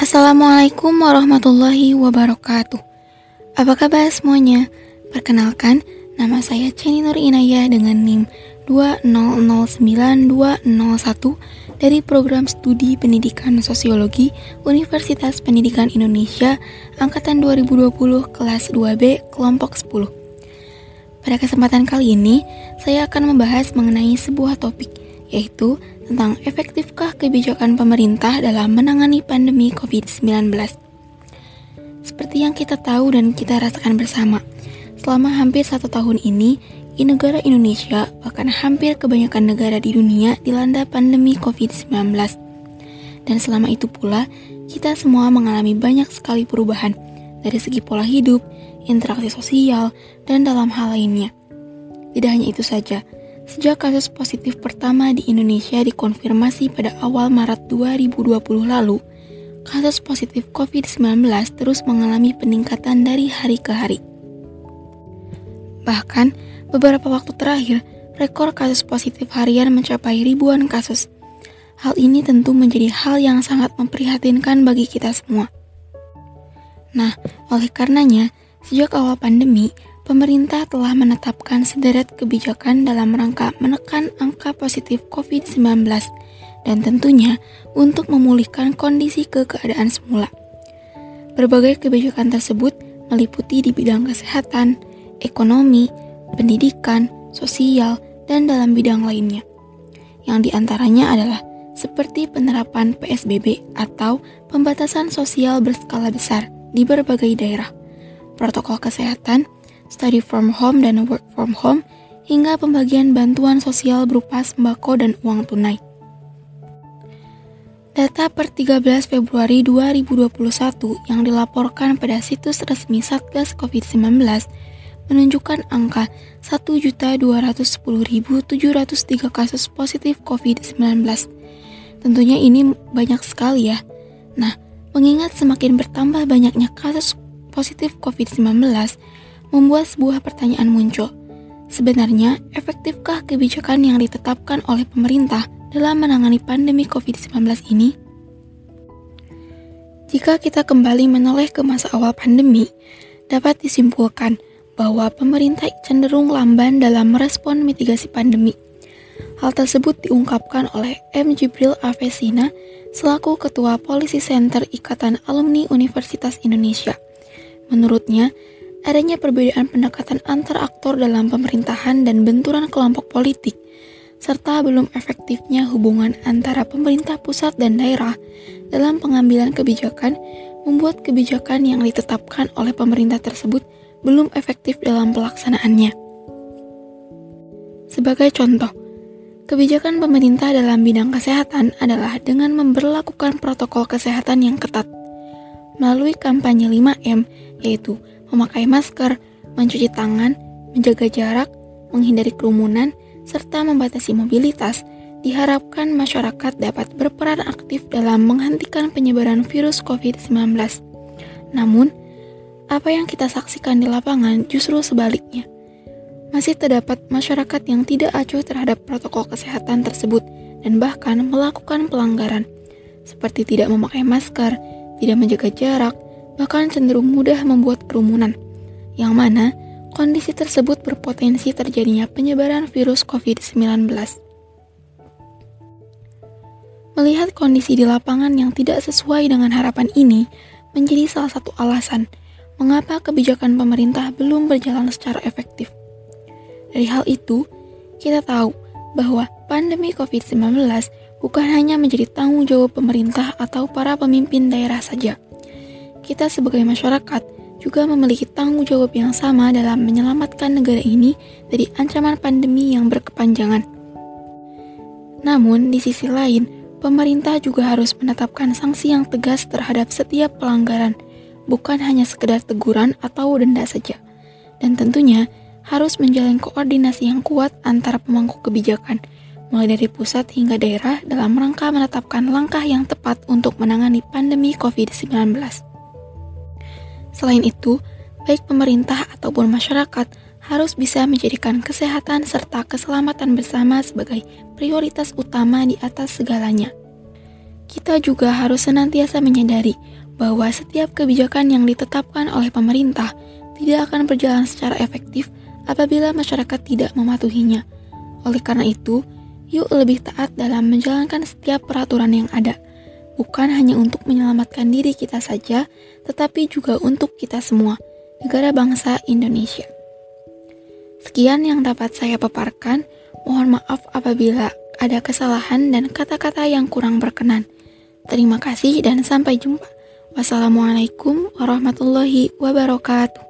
Assalamualaikum warahmatullahi wabarakatuh. Apa kabar semuanya? Perkenalkan, nama saya Ceni Nur Inaya dengan NIM 2009201 dari Program Studi Pendidikan Sosiologi Universitas Pendidikan Indonesia Angkatan 2020 kelas 2B kelompok 10. Pada kesempatan kali ini, saya akan membahas mengenai sebuah topik, yaitu tentang efektifkah kebijakan pemerintah dalam menangani pandemi COVID-19. Seperti yang kita tahu dan kita rasakan bersama, selama hampir satu tahun ini, di negara Indonesia, bahkan hampir kebanyakan negara di dunia dilanda pandemi COVID-19. Dan selama itu pula, kita semua mengalami banyak sekali perubahan dari segi pola hidup, interaksi sosial, dan dalam hal lainnya. Tidak hanya itu saja, Sejak kasus positif pertama di Indonesia dikonfirmasi pada awal Maret 2020 lalu, kasus positif COVID-19 terus mengalami peningkatan dari hari ke hari. Bahkan, beberapa waktu terakhir, rekor kasus positif harian mencapai ribuan kasus. Hal ini tentu menjadi hal yang sangat memprihatinkan bagi kita semua. Nah, oleh karenanya, sejak awal pandemi, pemerintah telah menetapkan sederet kebijakan dalam rangka menekan angka positif COVID-19 dan tentunya untuk memulihkan kondisi ke keadaan semula. Berbagai kebijakan tersebut meliputi di bidang kesehatan, ekonomi, pendidikan, sosial, dan dalam bidang lainnya. Yang di antaranya adalah seperti penerapan PSBB atau pembatasan sosial berskala besar di berbagai daerah, protokol kesehatan, study from home dan work from home, hingga pembagian bantuan sosial berupa sembako dan uang tunai. Data per 13 Februari 2021 yang dilaporkan pada situs resmi Satgas COVID-19 menunjukkan angka 1.210.703 kasus positif COVID-19. Tentunya ini banyak sekali ya. Nah, mengingat semakin bertambah banyaknya kasus positif COVID-19, membuat sebuah pertanyaan muncul. Sebenarnya, efektifkah kebijakan yang ditetapkan oleh pemerintah dalam menangani pandemi COVID-19 ini? Jika kita kembali menoleh ke masa awal pandemi, dapat disimpulkan bahwa pemerintah cenderung lamban dalam merespon mitigasi pandemi. Hal tersebut diungkapkan oleh M. Jibril Avesina selaku Ketua Polisi Center Ikatan Alumni Universitas Indonesia. Menurutnya, adanya perbedaan pendekatan antar aktor dalam pemerintahan dan benturan kelompok politik, serta belum efektifnya hubungan antara pemerintah pusat dan daerah dalam pengambilan kebijakan membuat kebijakan yang ditetapkan oleh pemerintah tersebut belum efektif dalam pelaksanaannya. Sebagai contoh, kebijakan pemerintah dalam bidang kesehatan adalah dengan memperlakukan protokol kesehatan yang ketat melalui kampanye 5M yaitu memakai masker, mencuci tangan, menjaga jarak, menghindari kerumunan, serta membatasi mobilitas, diharapkan masyarakat dapat berperan aktif dalam menghentikan penyebaran virus COVID-19. Namun, apa yang kita saksikan di lapangan justru sebaliknya. Masih terdapat masyarakat yang tidak acuh terhadap protokol kesehatan tersebut dan bahkan melakukan pelanggaran, seperti tidak memakai masker, tidak menjaga jarak, bahkan cenderung mudah membuat kerumunan, yang mana kondisi tersebut berpotensi terjadinya penyebaran virus COVID-19. Melihat kondisi di lapangan yang tidak sesuai dengan harapan ini menjadi salah satu alasan mengapa kebijakan pemerintah belum berjalan secara efektif. Dari hal itu, kita tahu bahwa pandemi COVID-19 bukan hanya menjadi tanggung jawab pemerintah atau para pemimpin daerah saja, kita sebagai masyarakat juga memiliki tanggung jawab yang sama dalam menyelamatkan negara ini dari ancaman pandemi yang berkepanjangan. Namun, di sisi lain, pemerintah juga harus menetapkan sanksi yang tegas terhadap setiap pelanggaran, bukan hanya sekedar teguran atau denda saja. Dan tentunya harus menjalin koordinasi yang kuat antara pemangku kebijakan, mulai dari pusat hingga daerah dalam rangka menetapkan langkah yang tepat untuk menangani pandemi COVID-19. Selain itu, baik pemerintah ataupun masyarakat harus bisa menjadikan kesehatan serta keselamatan bersama sebagai prioritas utama di atas segalanya. kita juga harus senantiasa menyadari bahwa setiap kebijakan yang ditetapkan oleh pemerintah tidak akan berjalan secara efektif apabila masyarakat tidak mematuhinya. Oleh karena itu, yuk lebih taat dalam menjalankan setiap peraturan yang ada, bukan hanya untuk menyelamatkan diri kita saja, tetapi juga untuk kita semua, negara bangsa Indonesia. Sekian yang dapat saya paparkan. Mohon maaf apabila ada kesalahan dan kata-kata yang kurang berkenan. Terima kasih dan sampai jumpa. Wassalamualaikum warahmatullahi wabarakatuh.